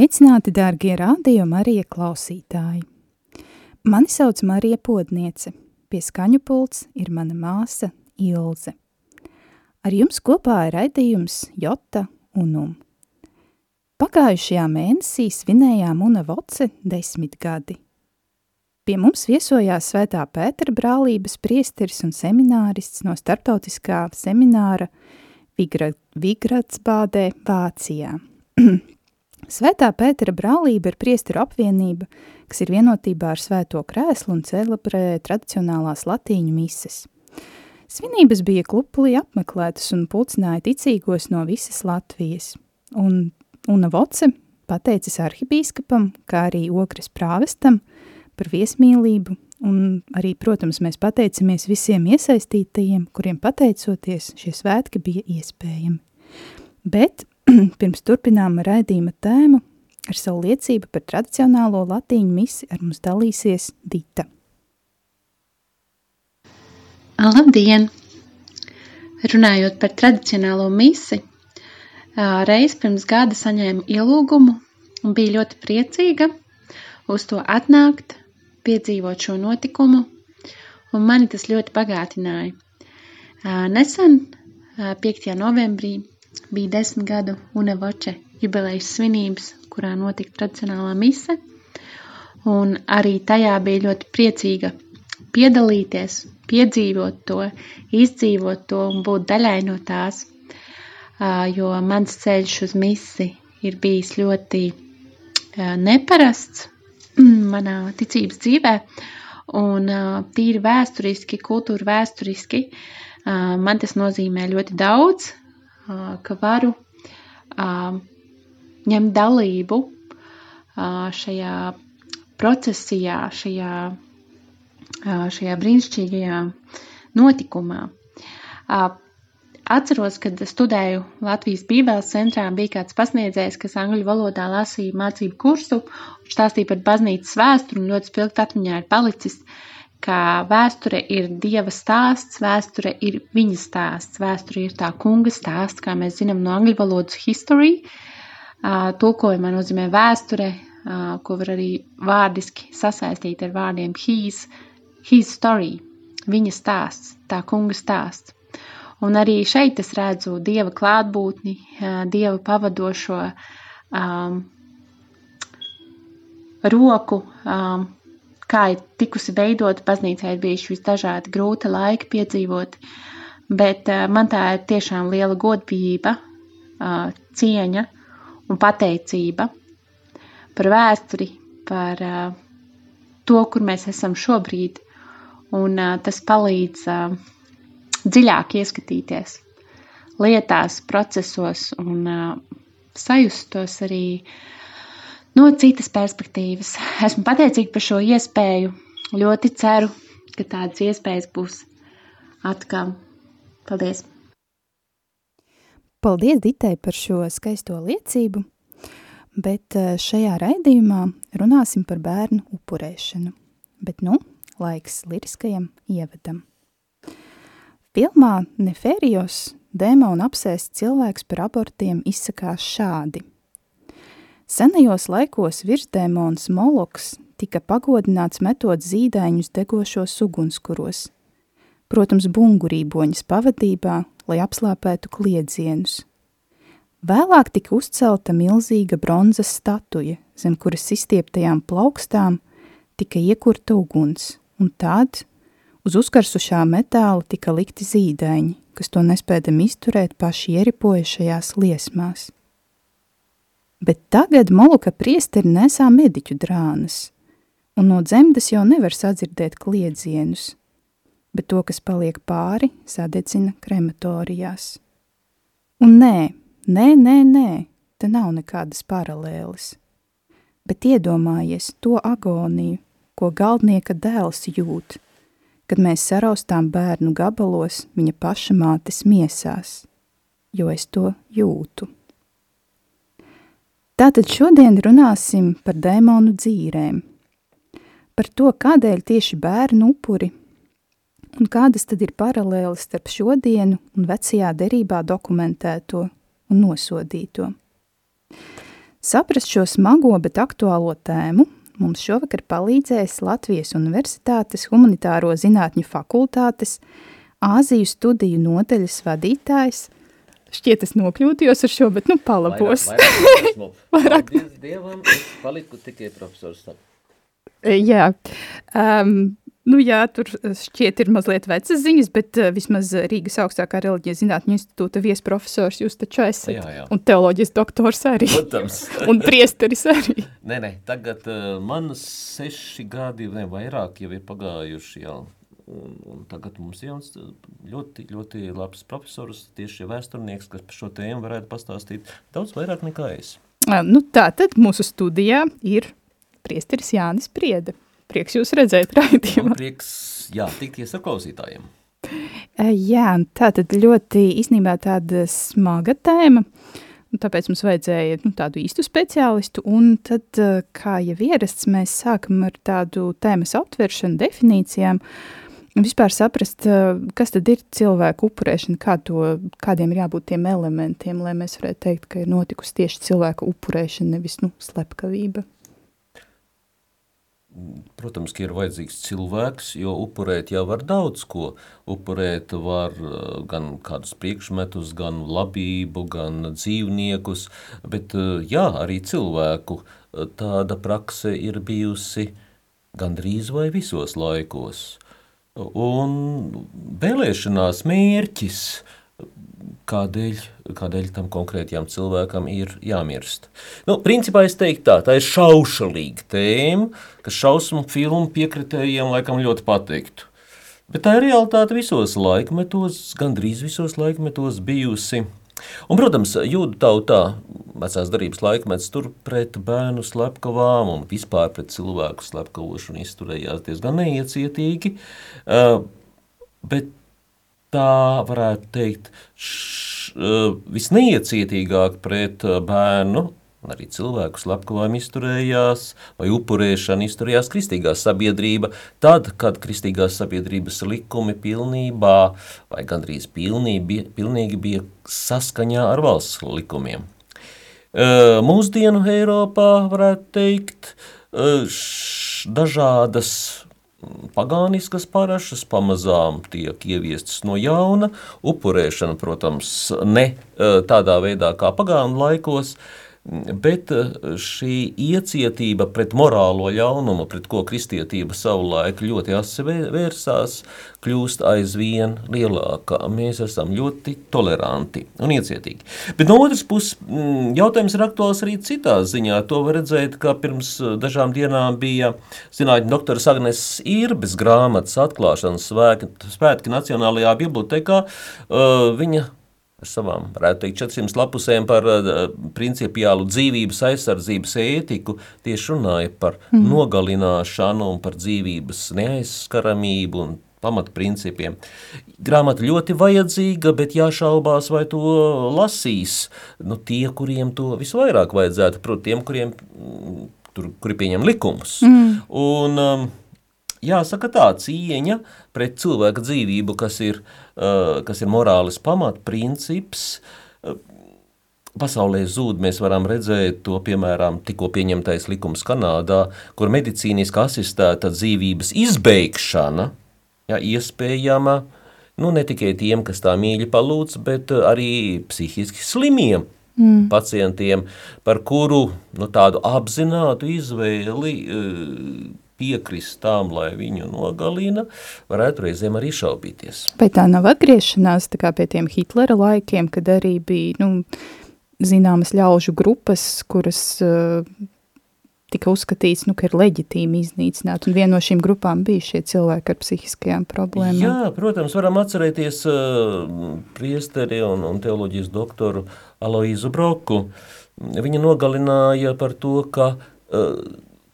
Sveicināti, dārgie radio Marija klausītāji! Mani sauc Marija Podniece, pie skaņu pults ir mana māsa Ilze. Ar jums kopā ir raidījums Jota Unum. Pagājušajā mēnesī svinējām Una Voce desmit gadi. Pie mums viesojās Svētā Pētera brālības priesteris un seminārists no starptautiskā semināra Vigratsbādē, Vācijā. Svētā Pētera brālība ir priesteru apvienība, kas ir vienotībā ar svēto krēslu un celebrē tradicionālās latīņu mises. Svinības bija klupuļi apmeklētas un pulcināja ticīgos no visas Latvijas. Un Una Voce pateicis arhibīskapam, kā arī Okres prāvestam par viesmīlību, un arī, protams, mēs pateicamies visiem iesaistītajiem, kuriem pateicoties šie svētki bija iespējami. Bet pirms turpinām raidījuma tēmu, ar savu liecību par tradicionālo latīņu misi ar mums dalīsies Dita. Labdien! Runājot par tradicionālo misi, reiz pirms gada saņēmu ielūgumu un biju ļoti priecīga uz to atnākt, piedzīvot šo notikumu, un mani tas ļoti bagātināja. Nesen, 5. novembrī, bija desmit gadu Unevoče jubilejas svinības, kurā notika tradicionālā mise, un arī tajā bija ļoti priecīga piedalīties, piedzīvot to, izdzīvot to un būt daļai no tās, jo mans ceļš uz misi ir bijis ļoti neparasts manā ticības dzīvē, un tīri vēsturiski, kultūra vēsturiski, man tas nozīmē ļoti daudz, ka varu ņemt dalību šajā procesijā, šajā, šajā brīnišķīgajā notikumā. Atceros, kad studēju Latvijas Bībeles centrā, bija kāds pasniedzējs, kas angļu valodā lasīja mācību kursu, un stāstīja par baznīcas vēsturi, un ļoti spilgt atmiņā ir palicis uh, ka vēsture ir dieva stāsts, vēsture ir viņa stāsts, vēsture ir tā kunga stāsts, kā mēs zinām no angļu valodas history. Tulkojumā nozīmē vēsture, ko var arī vārdiski sasaistīt ar vārdiem his, his story, viņa stāsts, tā kunga stāsts. Un arī šeit es redzu dieva klātbūtni, dieva pavadošo um, roku, um, kā ir tikusi veidota baznīcā, ir bijuši visdažādi grūti laiki piedzīvot, bet uh, man tā ir tiešām liela godbijība, uh, cieņa un pateicība par vēsturi, par uh, to, kur mēs esam šobrīd, un tas palīdz dziļāk ieskatīties lietās, procesos un sajust tos arī uh, no citas perspektīvas. Esmu pateicīga par šo iespēju. Ļoti ceru, ka tādas iespējas būs atkal. Paldies! Paldies Ditai par šo skaisto liecību, bet eh, šajā raidījumā runāsim par bērnu upurēšanu. Bet nu, laiks liriskajam ievadam. Filmā Nefērijos dēmona apsēsts cilvēks par abortiem izsakās šādi – Senajos laikos virsdēmons Moloks tika pagodināts metot zīdaiņus degošos ugunskuros, protams, bungurīboņas pavadībā, lai apslāpētu kliedzienus. Vēlāk tika uzcelta milzīga bronzas statuja, zem kuras izstieptajām plaukstām tika iekurta uguns, un tad uz uzkarsušā metāla tika likti zīdaiņi, kas to nespēdam izturēt paši ieripojušajās liesmās bet tagad Moluka priesteri nesā mediķu drānas, un no dzemdas jau nevar sadzirdēt kliedzienus. bet to, kas paliek pāri, sadedzina krematorijās. Un nē, nē, nē, nē, te nav nekādas paralēles. Bet iedomājies to agoniju, ko galdnieka dēls jūt, kad mēs saraustām bērnu gabalos viņa paša mātes miesās, jo es to jūtu. Tātad šodien runāsim par dēmonu dzīrēm, par to, kādēļ tieši bērnu upuri un kādas tad ir paralēles starp šodienu un vecajā derībā dokumentēto un nosodīto. Saprast šo smago, bet aktuālo tēmu mums šovakar palīdzēs Latvijas Universitātes Humanitāro zinātņu fakultātes Āziju studiju nodaļas vadītājs. Šķiet, es nokļūtījos ar šo, bet nu palabos. Vairāk, vairāk, vairāk. Dievam, es paliku tikai profesors. Jā, um, Nu, jā, tur eh, šķiet ir mazliet vecas ziņas, bet uh, vismaz Rīgas augstākā reliģijas zinātņu institūta viesprofesors jūs taču esat. Jā, jā. Un teoloģijas doktors arī. Protams. un priesteris arī. Nē, nē, tagad uh, man seši gadi vai vairāk jau ir pagājuši jau. Un, un tagad mums ir jauns, ļoti, ļoti labs profesors, tieši vēsturnieks, kas par šo tēmu varētu pastāstīt daudz vairāk nekā es. Nu, tā tad mūsu studijā ir priesteris Jānis Priede. Prieks jūs redzēt raidījumā. Prieks, jā, tikties ar klausītājiem. Jā, tā tad ļoti īstenībā tāda smaga tēma, un tāpēc mums vajadzēja nu, tādu īstu speciālistu, un tad, kā jau ierasts, mēs sākam ar tādu tēmas aptveršanu, definīcijām, un vispār saprast, kas tad ir cilvēku upurēšana, kā to, kādiem ir jābūt tiem elementiem, lai mēs varētu teikt, ka ir notikusi tieši cilvēku upurēšana, nevis, nu, slepkavība. Protams, ka ir vajadzīgs cilvēks, jo upurēt jau var daudz ko. Upurēt var eh, gan kādus priekšmetus, gan labību, gan dzīvniekus, bet eh, jā, arī cilvēku eh, tāda prakse ir bijusi gandrīz vai visos laikos. Un vēlēšanās mērķis – kādēļ, kādēļ tam konkrētajam cilvēkam ir jāmirst. Nu, principā es teiktu tā, tā ir šaušalīga tēma, kas šausmu filmu piekritējiem laikam ļoti patiktu. Bet tā ir realitāte visos laikmetos, gandrīz visos laikmetos bijusi. Un, protams, jūdu tautā vecās darbības laikmets tur pret bērnu slepkavām un vispār pret cilvēku slepkavošanu izturējās diezgan neiecietīgi, uh, bet tā varētu teikt, š, visneiecietīgāk pret bērnu. Arī cilvēku slepkavām izturējās, vai upurēšana izturējās kristīgā sabiedrība, tad, kad kristīgās sabiedrības likumi pilnībā vai gandrīz pilnīgi, pilnīgi bija saskaņā ar valsts likumiem. Mūsdienu Eiropā varētu teikt, dažādas pagāniskas parašas pamazām tiek ieviestas no jauna. Upurēšana, protams, ne tādā veidā kā pagānu laikos, Bet eh, šī iecietība pret morālo ļaunumu, pret ko kristietība savulaik ļoti asi vērsās, kļūst aizvien lielāka. Mēs esam ļoti toleranti un iecietīgi. Bet no otras puses, mm, jautājums ir aktuāls arī citā ziņā. To var redzēt, ka pirms eh, dažām dienām bija zinātņu doktora Agnes Irbes grāmatas atklāšanas svētki, svētki Nacionālajā bibliotekā. Uh, viņa ar savām, varētu teikt, 400 lapusēm par uh, principiālu dzīvības aizsardzības ētiku, tieši runāja par mm. nogalināšanu un par dzīvības neaizskaramību un pamatprincipiem. Grāmata ļoti vajadzīga, bet jāšaubās, vai to lasīs nu, tie, kuriem to visvairāk vajadzētu, proti tiem, kuriem, mm, tur, kuri pieņem likumus. Mm. Un, um, jāsaka tā, cieņa pret cilvēka dzīvību, kas ir, uh, kas ir morālis pamatprincips, uh, pasaulē zūd, mēs varam redzēt to, piemēram, tikko pieņemtais likums Kanādā, kur medicīniski asistēta dzīvības izbeigšana, ja, iespējama, nu, ne tikai tiem, kas tā mīļi palūdz, bet arī psihiski slimiem mm. pacientiem, par kuru nu, tādu apzinātu izvēli piekrist tam, lai viņu nogalina, varētu reizēm arī šaubīties. Vai tā nav atgriešanās tā kā pie tiem Hitlera laikiem, kad arī bija, nu, zināmas ļaužu grupas, kuras uh, tika uzskatīts, nu, ka ir leģitīmi iznīcināt, un viena no šīm grupām bija šie cilvēki ar psihiskajām problēmām. Jā, protams, varam atcerēties uh, priesteri un, un teoloģijas doktoru Aloīzu Broku. Viņa nogalināja par to, ka uh,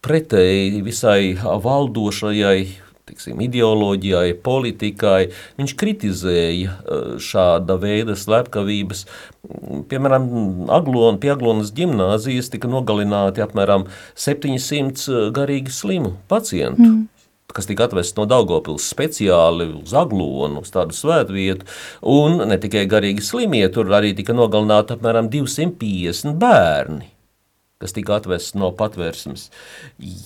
pretēji visai valdošajai tiksim, ideoloģijai, politikai. Viņš kritizēja eh, šāda veida slepkavības. Piemēram, Aglon, pie Aglonas ģimnāzijas tika nogalināti apmēram 700 garīgi slimu pacientu. Mm kas tika atvests no Daugopils speciāli uz Aglonu, uz tādu svētvietu, un ne tikai garīgi slimie, tur arī tika nogalināti apmēram 250 bērni kas tika atvests no patvērsmes.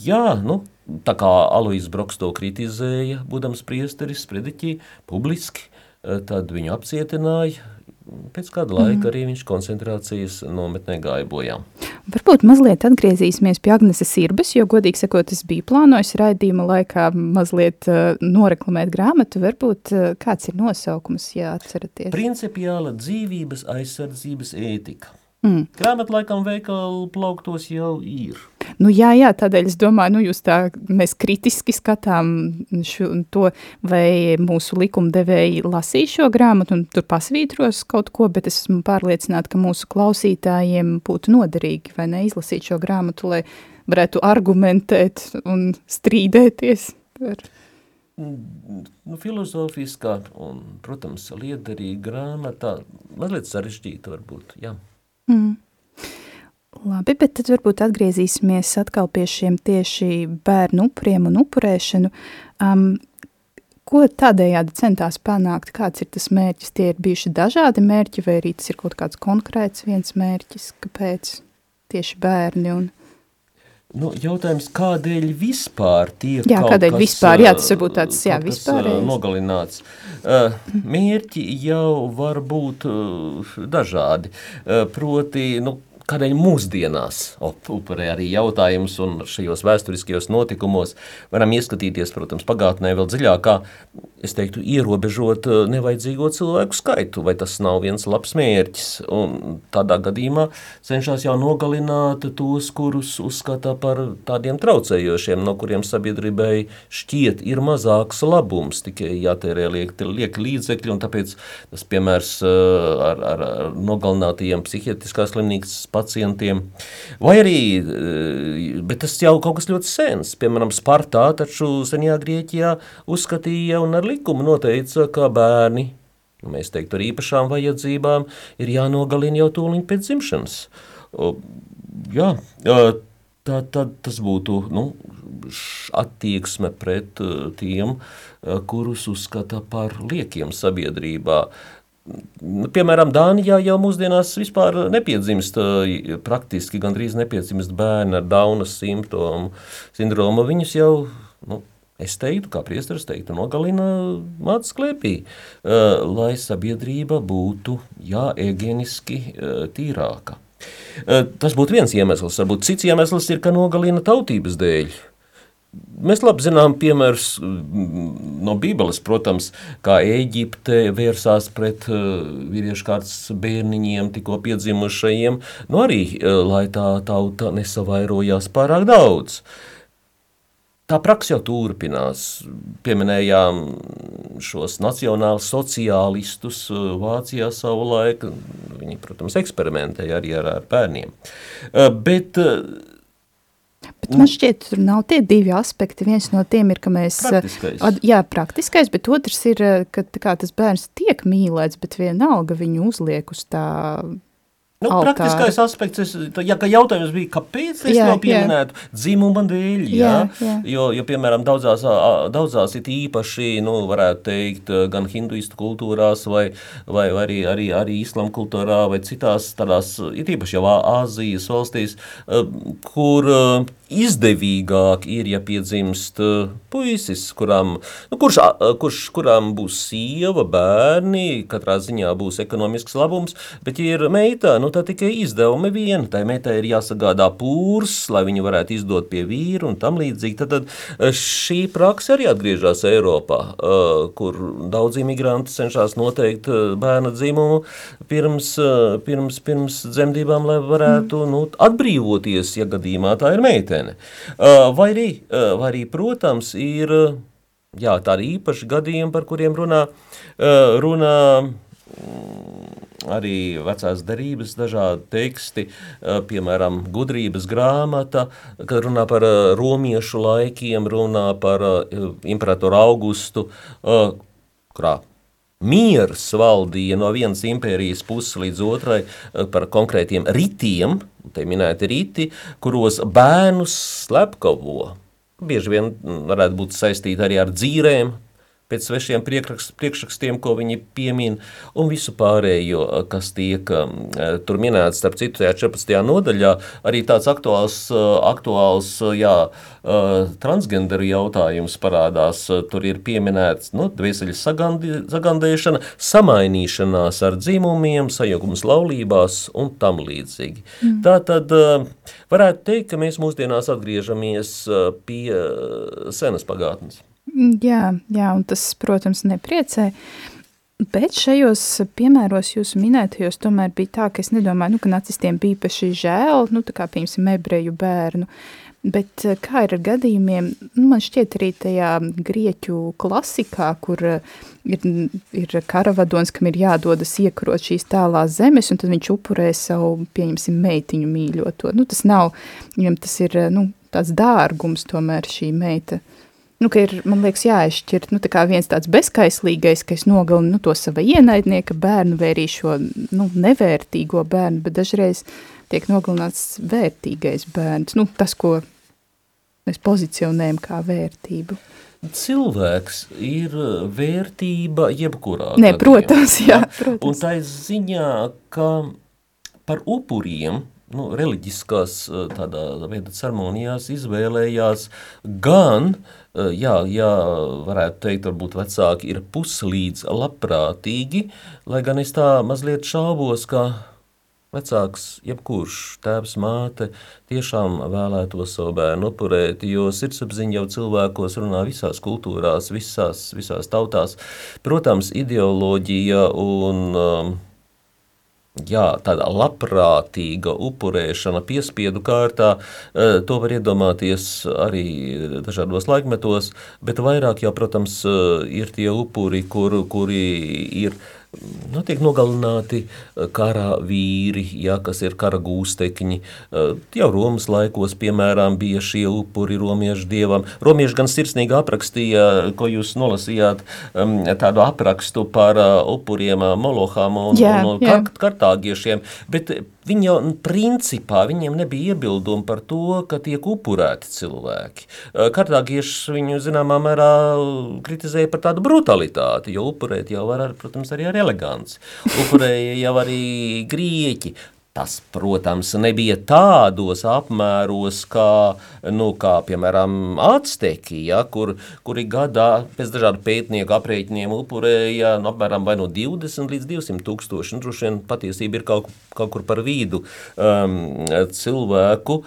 Jā, nu, tā kā Alois Broks to kritizēja, būdams priesteris, prediķī, publiski, eh, tad viņu apcietināja. Pēc kāda laika mm. arī viņš koncentrācijas nometnē gāja bojā. Varbūt mazliet atgriezīsimies pie Agneses Irbes, jo, godīgi sakot, es biju plānojis raidījuma laikā mazliet uh, noreklamēt grāmatu. Varbūt uh, kāds ir nosaukums, ja atceraties? Principiāla dzīvības aizsardzības ētika. Mm. Grāmatā laikam veikalu plauktos jau ir. Nu, jā, jā, tādēļ es domāju, nu, jūs tā, mēs kritiski skatām šo, to, vai mūsu likumdevēji lasīs šo grāmatu un tur pasvītros kaut ko, bet es esmu pārliecināta, ka mūsu klausītājiem būtu noderīgi, vai neizlasīt šo grāmatu, lai varētu argumentēt un strīdēties par nu, filozofiskā un, protams, liederīga grāmata, mazliet sarežģīta varbūt, jā. Mm. Labi, bet tad varbūt atgriezīsimies atkal pie šiem tieši bērnu upuriem un upurēšanu. Um, ko tādējādi centās panākt? Kāds ir tas mērķis? Tie ir bijuši dažādi mērķi, vai arī tas ir kaut kāds konkrēts viens mērķis, kāpēc tieši bērni un Nu, jautājums, kādēļ vispār tiek jā, kādēļ kas, vispār, jā, tas varbūt tāds, jā, vispār nogalināts. Mērķi jau var būt dažādi, proti, nu, kādēļ mūsdienās upurē arī jautājums un šajos vēsturiskajos notikumos varam ieskatīties, protams, pagātnē vēl dziļākā, es teiktu, ierobežot eh, nevajadzīgo cilvēku skaitu, vai tas nav viens labs mērķis. Un tādā gadījumā cenšas jau nogalināt tos, kurus uzskata par tādiem traucējošiem, no kuriem sabiedrībai šķiet ir mazāks labums, tikai jātērē liek, liek līdzekļi, un tāpēc tas piemērs eh, ar, ar, ar nogalinātajiem psihiatriskās slimnīcas pacientiem. Vai arī, eh, bet tas jau kaut kas ļoti sens, piemēram, Spartā, taču senajā Grieķijā uzskatīja un ar likumu noteica, ka bērni, nu, mēs teiktu ar īpašām vajadzībām, ir jānogalina jau tūliņ pēc dzimšanas. Jā, tā, tad tas būtu nu, attieksme pret tiem, kurus uzskata par liekiem sabiedrībā. Nu, piemēram, Dānijā jau mūsdienās vispār nepiedzimst, praktiski gandrīz nepiedzimst bērni ar Daunas simptomu sindromu. Viņus jau, nu, es teiktu, kā priesteris teiktu, nogalina mātes klēpī, lai sabiedrība būtu, jā, egieniski tīrāka. Tas būtu viens iemesls, varbūt cits iemesls ir, ka nogalina tautības dēļ. Mēs labi zinām piemērus mm, no Bībeles, protams, kā Eģipte vērsās pret uh, vīriešu kārtas bērniņiem, tikko piedzimušajiem, nu arī, uh, lai tā tauta nesavairojās pārāk daudz. Tā praksa jau turpinās. Pieminējām šos nacionālus sociālistus uh, Vācijā savulaik. Viņi, protams, eksperimentēja arī ar, ar bērniem. Bet Bet man šķiet, tur nav tie divi aspekti. Viens no tiem ir, ka mēs. Praktiskais. Ad, jā, praktiskais, bet otrs ir, ka kā, tas bērns tiek mīlēts, bet vienalga viņu uzliek uz tā Nu, altāri. praktiskais aspekts, es, ja jautājums bija, kāpēc es jā, to pieminētu, jā. dzimuma dēļ, jā, jā, jā. Jo, jo, piemēram, daudzās, daudzās ir īpaši, nu, varētu teikt, gan hinduistu kultūrās, vai, vai, vai arī, arī, arī islam kultūrā, vai citās tādās, ir īpaši jau Āzijas valstīs, kur izdevīgāk ir, ja piedzimst puisis, kuram, nu, kurš, kurš, kuram būs sieva, bērni, katrā ziņā būs ekonomisks labums, bet ja ir meita, nu, nav tā tikai izdevumi viena. Tai meitai ir jāsagādā pūrs, lai viņi varētu izdot pie vīru un tam līdzīgi. Tad, tad šī praksa arī atgriežas Eiropā, kur daudz imigranti cenšas noteikt bērna dzimumu pirms, pirms, pirms dzemdībām, lai varētu mm. nu, atbrīvoties, ja gadījumā tā ir meitene. Vai arī, vai arī protams, ir jā, tādi īpaši gadījumi, par kuriem runā, runā arī vecās derības dažādi teksti, piemēram, gudrības grāmata, kad runā par romiešu laikiem, runā par imperatoru Augustu, kurā miers valdīja no vienas impērijas puses līdz otrai par konkrētiem ritiem, te minēti riti, kuros bērnus slepkavo. Bieži vien varētu būt saistīti arī ar dzīrēm, pēc svešiem priekšrakstiem, ko viņi piemin, un visu pārējo, kas tiek tur minēts, starp citu, tajā 14. nodaļā, arī tāds aktuāls, aktuāls jā, transgenderu jautājums parādās. Tur ir pieminēts nu, dvēseļas sagandēšana, samainīšanās ar dzimumiem, sajukums laulībās un tam līdzīgi. Mm. Tā tad varētu teikt, ka mēs mūsdienās atgriežamies pie senas pagātnes. Jā, jā, un tas, protams, nepriecē. Bet šajos piemēros jūsu minētajos tomēr bija tā, ka es nedomāju, nu, ka nacistiem bija īpaši žēl, nu, tā kā, piemēram, ebreju bērnu. Bet eh, kā ir ar gadījumiem, nu, man šķiet arī tajā grieķu klasikā, kur eh, ir, ir karavadons, kam ir jādodas iekarot šīs tālās zemes, un tad viņš upurē savu, pieņemsim, meitiņu mīļoto. Nu, tas nav, viņam tas ir, eh, nu, tāds dārgums tomēr šī meita. Uh, nu, ir, man liekas, jāizšķir nu, tā viens tāds bezskaislīgais, ka es nogalinu nu, to sava ienaidnieka bērnu vai arī šo nu, nevērtīgo bērnu, bet dažreiz tiek nogalināts vērtīgais bērns, nu, tas, ko mēs pozicionējam kā vērtību. Cilvēks ir vērtība jebkurā gadījumā. Protams, jā, protams. Un tā ir ziņā, ka par upuriem nu, reliģiskās tādā veidā ceremonijās izvēlējās gan Eh, jā, jā, varētu teikt, varbūt vecāki ir puslīdz labprātīgi, lai gan es tā mazliet šaubos, ka vecāks, jebkurš tēvs, māte, tiešām vēlētos savu bērnu upurēt, jo sirdsapziņa jau cilvēkos runā visās kultūrās, visās, visās tautās. Protams, ideoloģija un um, jā, tāda labprātīga upurēšana piespiedu kārtā, e, to var iedomāties arī dažādos laikmetos, bet vairāk jau, protams, e, ir tie upuri, kur, kuri ir nu, tiek nogalināti eh, kara vīri, ja, kas ir kara gūstekņi. Eh, jau Romas laikos, piemēram, bija šie upuri romiešu dievam. Romieši gan sirsnīgi aprakstīja, ko jūs nolasījāt, tādu aprakstu par eh, upuriem Molohām un, jā, un jā. kartāgiešiem, bet Viņi jau principā viņiem nebija iebildumi par to, ka tiek upurēti cilvēki. Kartāgieši viņu zināmā mērā kritizēja par tādu brutalitāti, jo upurēt jau var, protams, arī ar eleganci. Upurēja jau arī grieķi. Tas, protams, nebija tādos apmēros, kā, nu, kā piemēram, Acteki, ja, kur, kuri gadā pēc dažādu pētnieku aprēķiniem upurēja nu, apmēram no 20 līdz 200 tūkstoši. Nu, droši vien patiesība ir kaut, kaut kur par vidu um, cilvēku,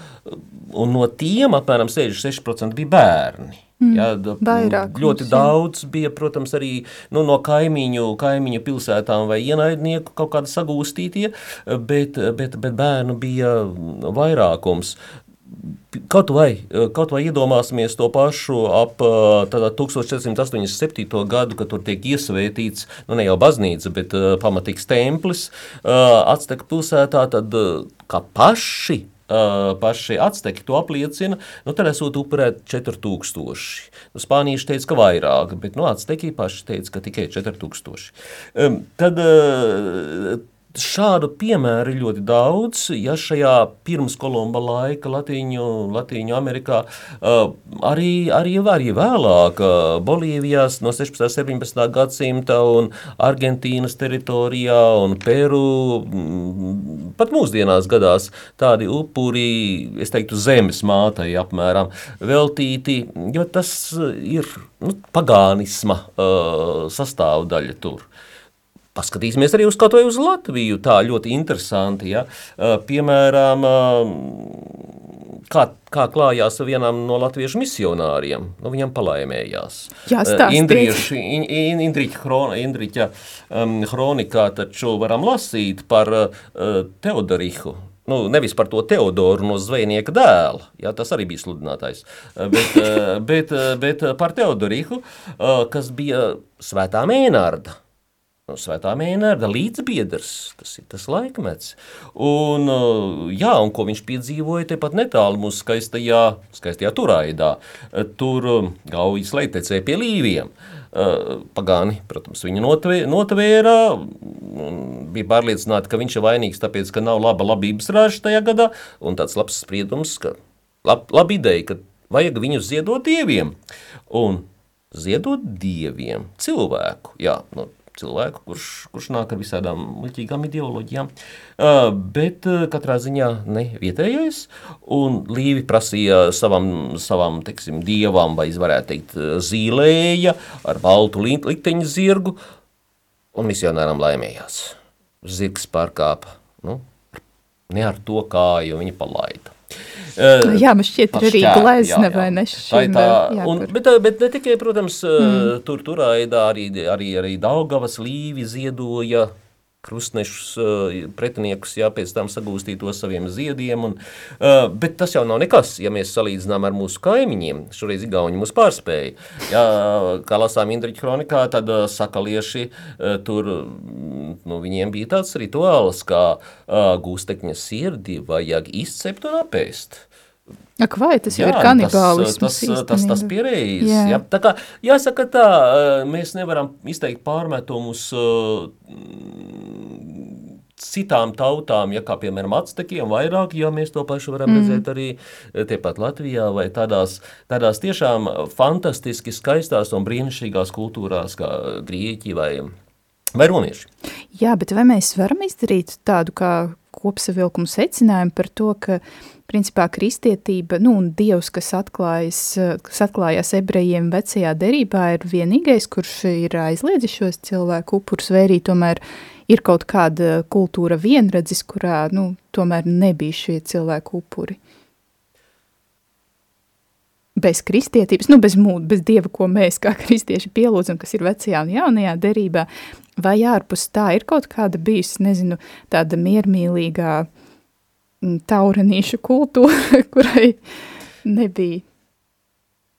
un no tiem apmēram 66% bija bērni. Mm, Jā, vairāk, ļoti mums, daudz bija, protams, arī nu, no kaimiņu, kaimiņu pilsētām vai ienaidnieku kaut kāda sagūstītie, bet, bet, bet bērnu bija vairākums. Kaut vai, kaut vai iedomāsimies to pašu ap 1487. gadu, kad tur tiek iesvētīts, nu ne jau baznīca, bet uh, pamatīgs templis uh, Acteku pilsētā, tad uh, kā paši uh, paši atsteki to apliecina, nu, tad esot upurēt 4000. Nu, Spānieši teica, ka vairāk, bet nu, atsteki paši teica, ka tikai 4000. Um, tad uh, Šādu piemēru ir ļoti daudz. Ja šajā pirms kolumba laika Latīņu, Latīņu Amerikā uh, arī, arī, arī vēlāk uh, Bolīvijās no 16. un 17. gadsimta un Argentīnas teritorijā un Peru mm, pat mūsdienās gadās tādi upuri, es teiktu, zemes mātai apmēram veltīti, jo tas ir nu, pagānisma uh, sastāvdaļa tur. Paskatīsimies arī uz kaut ko uz Latviju. Tā ļoti interesanti. Ja? Piemēram, kā, kā klājās vienam no latviešu misionāriem. Nu, viņam palaimējās. Jā, Indrieši, in, in, Indriķa, hron, Indriķa um, hronikā taču varam lasīt par uh, Teodorihu. Nu, nevis par to Teodoru no zvejnieka dēla, jā, tas arī bija sludinātājs, bet, bet, bet par Teodorihu, kas bija svētā mēnārda no Svētā Mēnērda līdzbiedrs, tas ir tas laikmets. Un, uh, jā, un ko viņš piedzīvoja tepat netālu mūsu skaistajā, skaistajā turaidā. Tur um, gaujas leitecē pie līviem. Pagāni, protams, viņu notvēra, bija pārliecināti, ka viņš ir vainīgs, tāpēc, ka nav laba labības raža tajā gadā, un tāds labs spriedums, ka lab, laba ideja, ka vajag viņus ziedot dieviem. Un ziedot dieviem cilvēku, jā, nu, cilvēku, kurš, kurš nāk ar visādām muļķīgām ideoloģijām, uh, bet uh, katrā ziņā ne vietējais, Līvi prasīja savam, savam teiksim, dievam, vai varētu teikt, zīlēja ar baltu likteņu zirgu, un misionāram laimējās. Zirgs pārkāpa, nu, ne ar to kāju viņa palaida. Uh, jā, man šķiet, ir arī glezna vai ne šim, tā, jā, un, bet, bet ne tikai, protams, mm. tur turaidā arī, arī, arī Daugavas līvi ziedoja krustnešus pretiniekus, jā, pēc tam sagūstīt to saviem ziediem, un, bet tas jau nav nekas, ja mēs salīdzinām ar mūsu kaimiņiem, šoreiz Igauņi mūs pārspēja, jā, kā lasām Indriķa kronikā, tad sakalieši tur, nu, viņiem bija tāds rituāls, kā gūstekņa sirdi vajag izcept un apēst. Ak, vai tas jā, ir kanibālisms? Tas, tas, tas, tas pierējis. Jā. Jā. Tā kā, jāsaka tā, mēs nevaram izteikt pārmetumus citām tautām, ja kā piemēram actekiem vairāk, ja mēs to pašu varam mm. redzēt arī tepat Latvijā vai tādās, tādās tiešām fantastiski skaistās un brīnišķīgās kultūrās kā Grieķi vai, vai Romieši. Jā, bet vai mēs varam izdarīt tādu kā kopsavilkumu secinājumu par to, ka principā kristietība, nu, un Dievs, kas atklājas, kas atklājās ebrejiem vecajā derībā, ir vienīgais, kurš ir aizliedzis šos cilvēku upurus, vai arī tomēr ir kaut kāda kultūra vienredzis, kurā, nu, tomēr nebija šie cilvēku upuri. Bez kristietības, nu, bez mūda, bez Dieva, ko mēs kā kristieši pielūdzam, kas ir vecajā un jaunajā derībā, vai ārpus tā ir kaut kāda bijusi, nezinu, tāda miermīlīgā taurenīšu kultūra, kurai nebija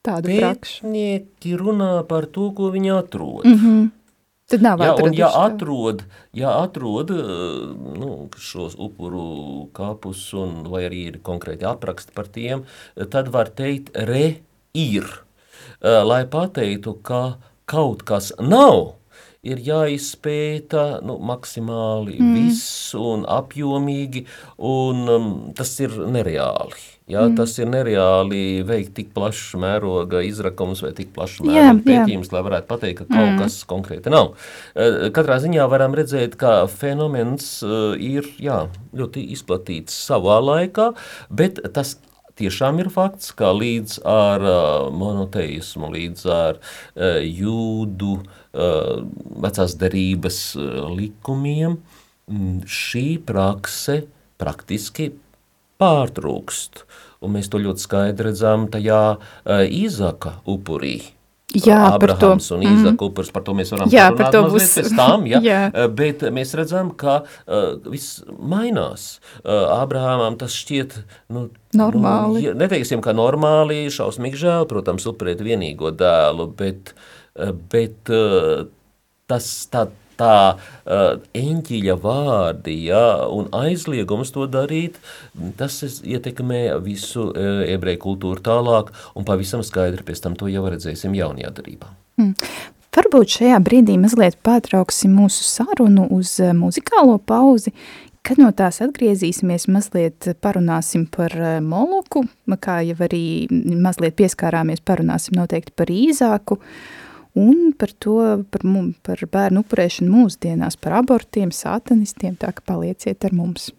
tādu prakšu. Pētnieki runā par to, ko viņi atrod. Mm -hmm. Tad nav ja, un ja atrod, ja atrod nu, šos upuru kapus, un, vai arī ir konkrēti apraksti par tiem, tad var teikt, re ir, lai pateiktu, ka kaut kas nav, ir jāizpēta nu, maksimāli mm. viss un apjomīgi, un um, tas ir nereāli. Jā, mm. Tas ir nereāli veikt tik plašu mēroga izrakums vai tik plašu mēroga pētījums, lai varētu pateikt, ka kaut mm. kas konkrēti nav. Eh, katrā ziņā varam redzēt, ka fenomens eh, ir jā, ļoti izplatīts savā laikā, bet tas tiešām ir fakts, ka līdz ar uh, monoteismu, līdz ar uh, jūdu uh, vecās derības likumiem šī prakse praktiski pārtrūkst. Un mēs to ļoti skaidri redzam tajā Īzaka upurī. Jā, Abrahams un Īzaka mm. upurs, par to mēs varam jā, par to būs. pēc tam, ja? jā. Eh, bet mēs redzam, ka uh, viss mainās. Uh, Abrahamam tas šķiet, nu, normāli. Nu, neteiksim, ka normāli, šausmīgi žēl, protams, upurēt vienīgo dēlu, bet, bet uh, tas tā tā uh, eņģeļa vārdi ja, un aizliegums to darīt, tas ietekmē visu uh, ebreju kultūru tālāk un pavisam skaidri pēc tam to jau redzēsim jaunajā darībā. Mm. Varbūt šajā brīdī mazliet pārtrauksim mūsu sarunu uz muzikālo pauzi, Kad no tās atgriezīsimies, mazliet parunāsim par Moloku, kā jau arī mazliet pieskārāmies, parunāsim noteikti par Īzāku, uh, un par to, par, par bērnu upurēšanu mūsdienās, par abortiem, satanistiem, tā ka palieciet ar mums.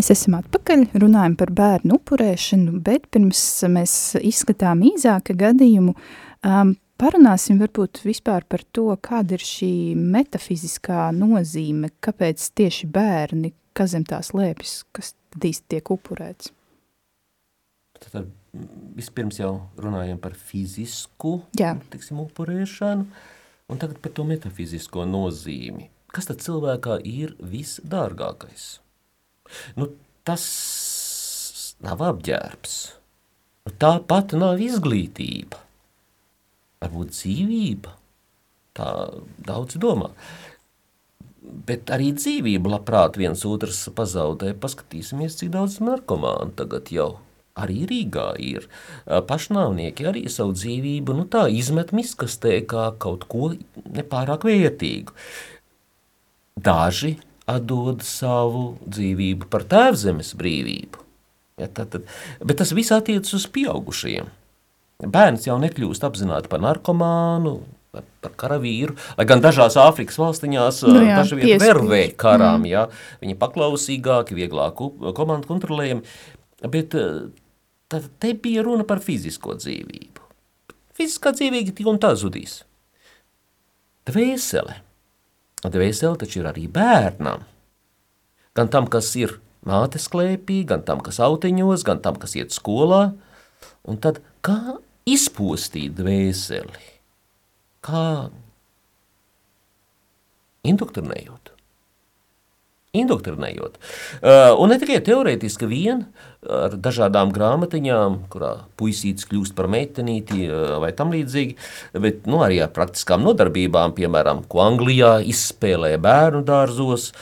Mēs esam atpakaļ, runājam par bērnu upurēšanu, bet pirms mēs izskatām īzāka gadījumu, um, parunāsim varbūt vispār par to, kāda ir šī metafiziskā nozīme, kāpēc tieši bērni, kas zem tās lēpjas, kas tad īsti tiek upurēts. Tad vispirms jau runājam par fizisku Jā. tiksim, upurēšanu, un tagad par to metafizisko nozīmi. Kas tad cilvēkā ir visdārgākais? Nu, tas nav apģērbs. Nu, tā pat nav izglītība. Varbūt dzīvība. Tā daudz domā. Bet arī dzīvību labprāt viens otrs pazaudē. Paskatīsimies, cik daudz narkomānu tagad jau arī Rīgā ir. Pašnāvnieki arī savu dzīvību nu tā izmet miskastē kā kaut ko nepārāk vērtīgu. Daži atdod savu dzīvību par tēvzemes brīvību. Ja, tad, tad, bet tas viss attiecas uz pieaugušajiem. Bērns jau nekļūst apzināti par narkomānu, par karavīru, lai gan dažās Āfrikas valstiņās Nu jā, piespiež. vervē karām, mm. ja, viņi paklausīgāki, vieglāk komandu kontrolējami, bet eh, tad te bija runa par fizisko dzīvību. Fiziskā dzīvība tik un tā zudīs. Dvēsele. Dvēsele taču ir arī bērnam. Gan tam, kas ir mātes klēpī, gan tam, kas autiņos, gan tam, kas iet skolā. Un tad kā izpostīt dvēseli? Kā indoktrinējot? Indoktrinējot. Uh, un ne tikai teorētiski vien ar dažādām grāmatiņām, kurā puisītis kļūst par meitenīti uh, vai tam līdzīgi, bet nu, arī ar praktiskām nodarbībām, piemēram, ko Anglijā izspēlē bērnu dārzos,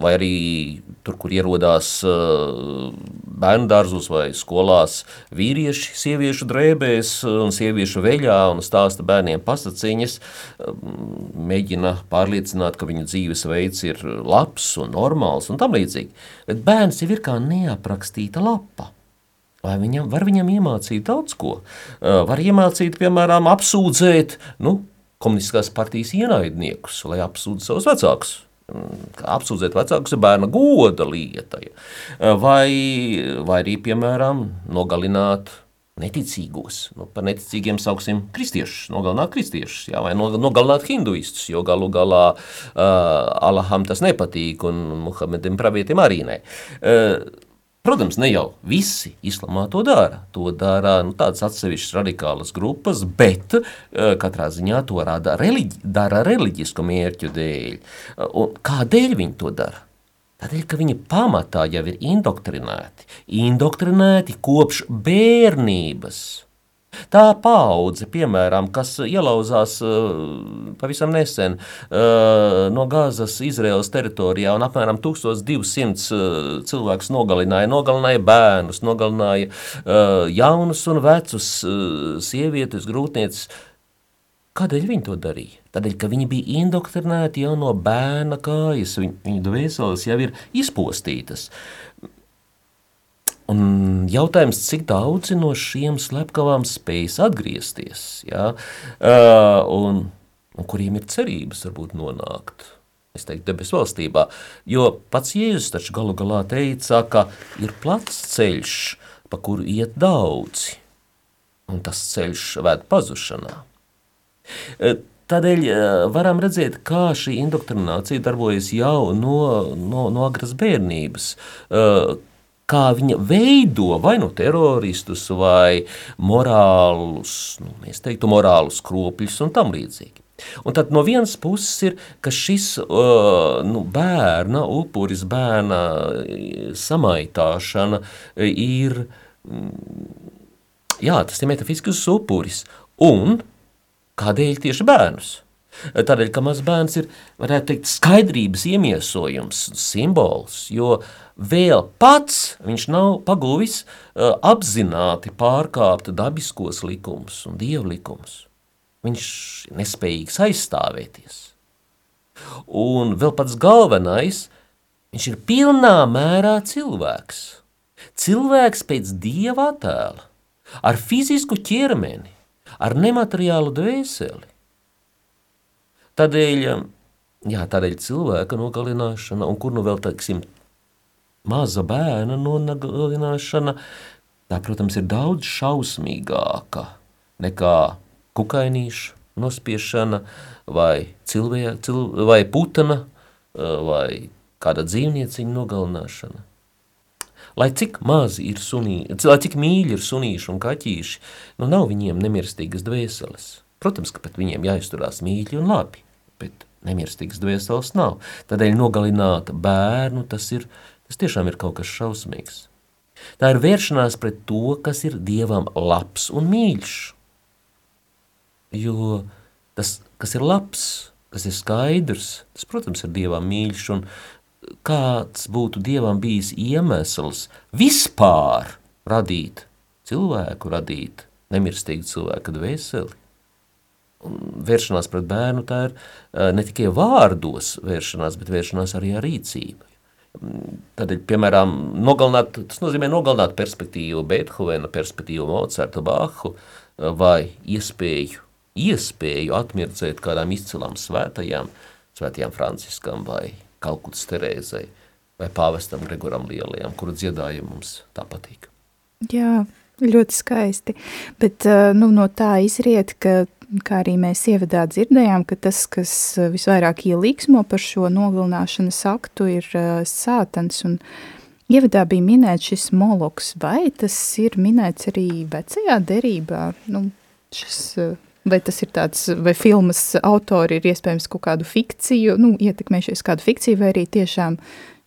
vai arī tur, kur ierodās bērnu dārzos vai skolās vīrieši sieviešu drēbēs un sieviešu veļā un stāsta bērniem pasaciņas, mēģina pārliecināt, ka viņu dzīvesveids ir labs un normāls un tam līdzīgi. Bet bērns jau ir kā neaprakstīta lapa. Vai viņam, var viņam iemācīt daudz ko? Var iemācīt, piemēram, apsūdzēt nu, komunistiskās partijas ienaidniekus, lai apsūdz savus vecākus apsūdzēt vecākus ir bērna goda lieta. Vai, vai arī, piemēram, nogalināt neticīgos. Nu, par neticīgiem sauksim kristiešus, nogalināt kristiešus, jā, vai nogalināt hinduistus, jo galu galā uh, Allaham tas nepatīk un Muhamedim pravietim arī ne. Uh, Protams, ne jau visi islamā to dara. To dara nu, tādas atsevišķas radikālas grupas, bet uh, katrā ziņā to rada reliģi, dara reliģisku mērķu dēļ. Uh, un kādēļ viņi to dara? Tādēļ, ka viņi pamatā jau ir indoktrinēti. Indoktrinēti kopš bērnības. Tā paudze, piemēram, kas ielauzās uh, pavisam nesen uh, no Gāzes Izraels teritorijā un apmēram 1200 uh, cilvēkus nogalināja, nogalināja bērnus, nogalināja jaunus un vecus, sievietes, grūtnieces. Kādēļ viņi to darīja? Tādēļ, ka viņi bija indoktrinēti jau no bērna kājas, viņu, dvēseles jau ir izpostītas. Un jautājums, cik daudzi no šiem slepkavām spējas atgriezties, ja? uh, un, un kuriem ir cerības varbūt nonākt, es teiktu, debesu valstībā. Jo pats Jēzus taču galu galā teica, ka ir plats ceļš, pa kuru iet daudzi, un tas ceļš ved pazušanā. Uh, Tādēļ varam redzēt, kā šī indoktrinācija darbojas jau no, no, no agras bērnības, kā viņa veido vai nu teroristus, vai morālus, nu, mēs teiktu, morālus kropļus un tam līdzīgi. Un tad no vienas puses ir, ka šis uh, nu, bērna upuris, bērna samaitāšana ir, jā, tas ir metafizisks upuris. Un Kādēļ tieši bērnus? Tādēļ, ka mazs bērns ir, varētu teikt, skaidrības iemiesojums, simbols, jo vēl pats viņš nav paguvis uh, apzināti pārkāpt dabiskos likumus un dievu likumus. Viņš ir nespējīgs aizstāvēties. Un vēl pats galvenais, viņš ir pilnā mērā cilvēks. Cilvēks pēc dieva attēla, ar fizisku ķermeni, ar nemateriālu dvēseli. Tādēļ, jā, tādēļ cilvēka nogalināšana, un kur nu vēl, teiksim, maza bērna nogalināšana, tā, protams, ir daudz šausmīgāka nekā kukainīša nospiešana vai, cilvē, cil, vai putana vai kāda dzīvnieciņa nogalināšana. Lai cik mazi ir sunīši, lai cik mīļi ir sunīši un kaķīši, nu nav viņiem nemirstīgas dvēseles. Protams, ka pret viņiem jāizturās mīļi un labi, bet nemirstīgas dvēseles nav. Tādēļ nogalināt bērnu tas, ir, tas tiešām ir kaut kas šausmīgs. Tā ir vēršanās pret to, kas ir Dievam labs un mīļš. Jo tas, kas ir labs, kas ir skaidrs, tas, protams, ir Dievam mīļš, un kāds būtu Dievam bijis iemesls vispār radīt cilvēku, radīt nemirstīgu cilvēku dvēseli. Un vēršanās pret bērnu tā ir ne tikai vārdos vēršanās, bet vēršanās arī ar rīcību. Tādēļ, piemēram, nogalināt, tas nozīmē nogalināt perspektīvu Beethovena, perspektīvu Mocarta, Bahu vai iespēju iespēju atmirdzēt kādām izcilām svētajām, svētajām Franciskam vai Kalkutas Terēzai vai pāvestam Gregoram Lielajam, kuru dziedājumu mums tā patīk. Jā, ļoti skaisti, bet eh, nu, no tā izriet, ka, kā arī mēs ievadā dzirdējām, ka tas, kas visvairāk ielīgsmo par šo novilināšanas aktu, ir uh, sātans, un ievadā bija minēts šis moloks, vai tas ir minēts arī vecajā derībā, nu, šis uh, Vai tas ir tāds, vai filmas autori ir iespējams kaut kādu fikciju, nu, ietekmējušies kādu fikciju, vai arī tiešām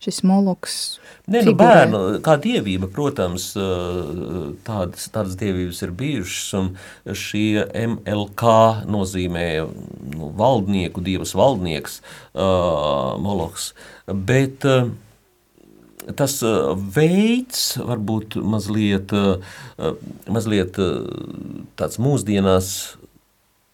šis moloks Nē, nu, bērnu, kā dievība, protams, tādas, tādas dievības ir bijušas, un šie MLK nozīmē nu, valdnieku, dievas valdnieks, uh, moloks, bet uh, tas veids varbūt mazliet, mazliet tāds mūsdienās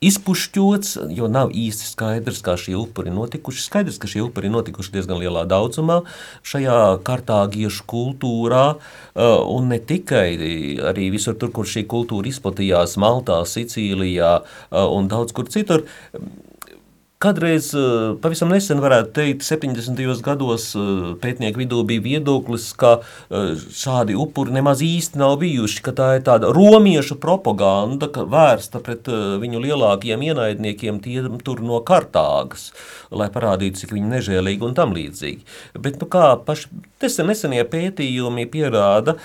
izpušķots, jo nav īsti skaidrs, kā šie upuri notikuši. Skaidrs, ka šie upuri notikuši diezgan lielā daudzumā šajā kartāgiešu kultūrā, uh, un ne tikai arī visur tur, kur šī kultūra izplatījās, Maltā, Sicīlijā uh, un daudz kur citur. Kādreiz, eh, pavisam nesen, varētu teikt, 70. gados eh, pētnieku vidū bija viedoklis, ka eh, šādi upuri nemaz īsti nav bijuši, ka tā ir tāda romiešu propaganda, ka vērsta pret viņu lielākajiem ienaidniekiem, tiem tur no Kartāgas, lai parādītu, cik viņi nežēlīgi un tam līdzīgi. Bet, nu kā paši nesen, nesenie pētījumi pierāda,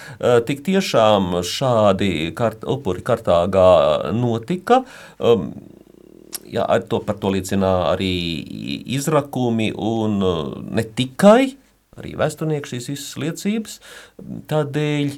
tik tiešām šādi kart, upuri Kartāgā notika, um, jā, to, par to liecina arī izrakumi un uh, ne tikai, arī vēsturnieki šīs visas liecības. Tādēļ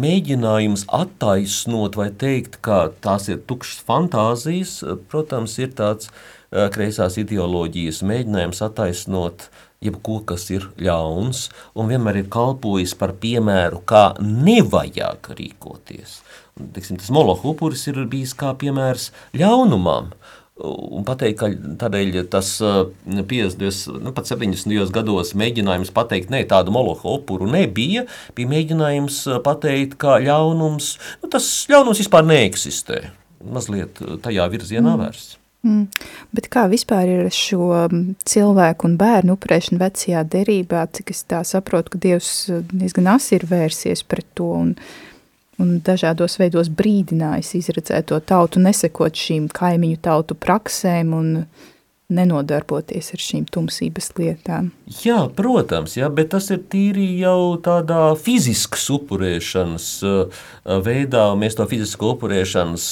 mēģinājums attaisnot vai teikt, ka tās ir tukšas fantāzijas, protams, ir tāds uh, kreisās ideoloģijas mēģinājums attaisnot jebko, kas ir ļauns, un vienmēr ir kalpojis par piemēru, kā nevajag rīkoties. Tiksim, tas moloha upuris ir bijis kā piemērs ļaunumam, un pateikt, ka tādēļ tas 50, uh, nu, pat 70. gados mēģinājums pateikt, ne, tādu moloha upuru nebija, bija mēģinājums uh, pateikt, ka ļaunums, nu, tas ļaunums vispār neeksistē, mazliet uh, tajā virzienā mm. vērsts. Mm. Bet kā vispār ir šo mm, cilvēku un bērnu upurēšana vecajā derībā, cik es tā saprotu, ka Dievs diezgan asi ir vērsies pret to un un dažādos veidos brīdinājis izredzēto tautu nesekot šīm kaimiņu tautu praksēm un nenodarboties ar šīm tumsības lietām. Jā, protams, jā, bet tas ir tīri jau tādā fiziskas upurēšanas uh, veidā, un mēs to fizisku upurēšanas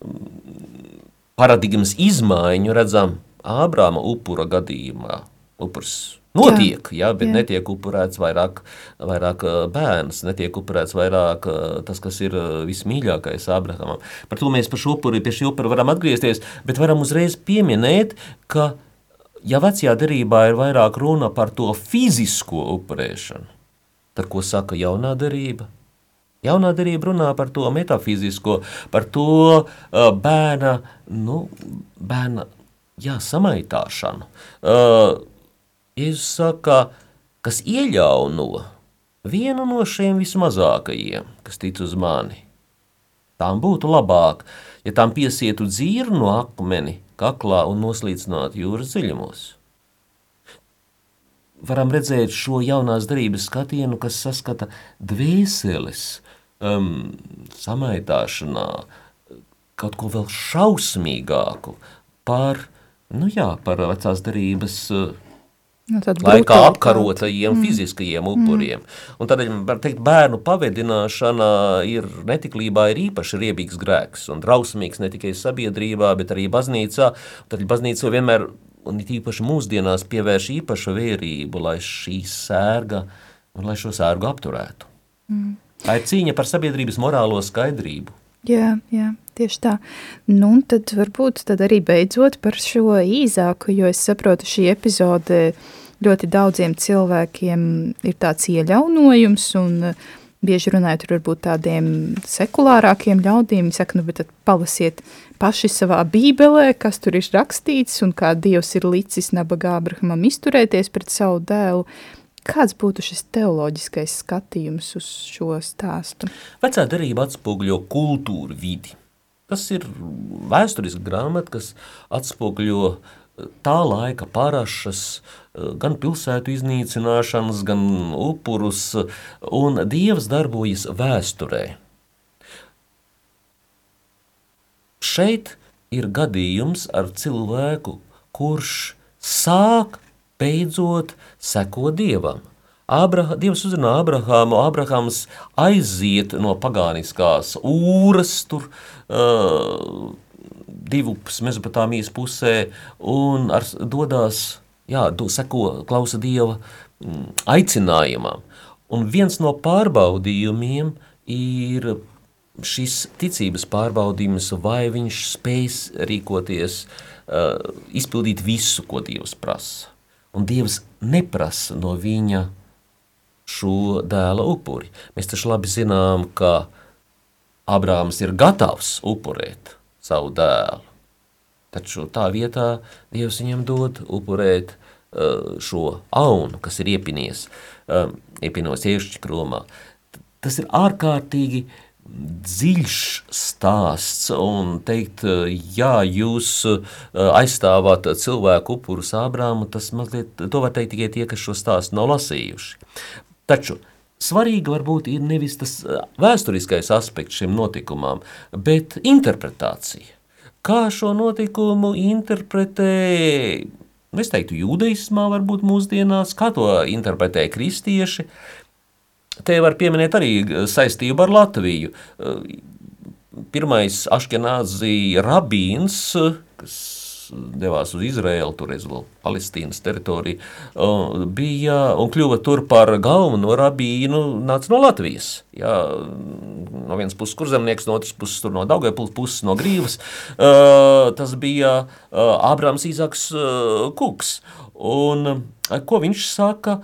mm, paradigmas izmaiņu redzam Ābrāma upura gadījumā. Upurs Notiek, jā, jā bet jā. netiek upurēts vairāk, vairāk bērns, netiek upurēts vairāk tas, kas ir vismīļākais Abrahamam. Par to mēs par šo upuri, pie šī upura varam atgriezties, bet varam uzreiz pieminēt, ka ja vecajā derībā ir vairāk runa par to fizisko upurēšanu, tad ko saka jaunā derība? Jaunā derība runā par to metafizisko, par to uh, bērna, nu, bērna, jā, samaitāšanu. Uh, Jēzus saka, kas ieļauno vienu no šiem vismazākajiem, kas tic uz mani. Tām būtu labāk, ja tām piesietu dzīru no akmeni kaklā un noslīcinātu jūras dziļumos. varam redzēt šo jaunās darības skatienu, kas saskata dvēseles um, samaitāšanā kaut ko vēl šausmīgāku par, nu jā, par vecās darības uh, Nu, laikā apkarotajiem mm. fiziskajiem upuriem. Mm. Un tādēļ, var teikt, bērnu pavedināšana ir netiklībā ir īpaši riebīgs grēks un drausmīgs ne tikai sabiedrībā, bet arī baznīcā. Tad baznīca vienmēr, un īpaši mūsdienās, pievērš īpašu vērību, lai šī sērga, un lai šo sērgu apturētu. Mm. Tā ir cīņa par sabiedrības morālo skaidrību. Jā, jā, tieši tā. Nu, un tad varbūt tad arī beidzot par šo īzāku, jo es saprotu, šī epizode ļoti daudziem cilvēkiem ir tāds ieļaunojums un bieži runājot ar varbūt tādiem sekulārākiem ļaudīm, saka, nu, bet tad palasiet paši savā bībelē, kas tur ir rakstīts un kā Dievs ir licis nabagā Abrahamam izturēties pret savu dēlu. Kāds būtu šis teoloģiskais skatījums uz šo stāstu? Vecā darība atspoguļo kultūru vidi. Tas ir vēsturiski grāmata, kas atspoguļo eh, tā laika parašas, eh, gan pilsētu iznīcināšanas, gan upurus, un Dievs darbojas vēsturē. Šeit ir gadījums ar cilvēku, kurš sāk beidzot seko Dievam. Abraha, Dievs uzrunā Abrahāmu, Abrahams aiziet no pagāniskāsūras, tur uh, divu Mezopotāmijas pusē, un ar, dodās, jā, do, seko, klausa Dieva mm, aicinājumam. Un viens no pārbaudījumiem ir šis ticības pārbaudījums, vai viņš spēs rīkoties, uh, izpildīt visu, ko Dievs prasa un Dievs neprasa no viņa šo dēla upuri. Mēs taču labi zinām, ka Abrāms ir gatavs upurēt savu dēlu. Taču tā vietā Dievs viņam dod upurēt uh, šo aunu, kas ir iepinies, uh, iepinos iešķikromā. Tas ir ārkārtīgi uh, dziļš stāsts un teikt, jā, jūs eh, aizstāvāt cilvēku upurus Ābrāmu, tas mazliet, to var teikt tikai tie, kas šo stāstu nav lasījuši. Taču svarīgi varbūt ir nevis tas eh, vēsturiskais aspekts šim notikumam, bet interpretācija. Kā šo notikumu interpretē es teiktu, jūdaismā, varbūt mūsdienās, kā to interpretē kristieši, Te var pieminēt arī eh, saistību ar Latviju. Eh, pirmais Aškenāzi rabīns, eh, kas devās uz Izraēlu, toreiz vēl Palestīnas teritoriju, bija un kļuva tur par galveno rabīnu, nāca no Latvijas. Jā, no vienas puses kurzemnieks, no otras puses no Daugavpils puses no Grīvas. Tas bija Ābrams Īzaks Kuks. Un ko viņš saka?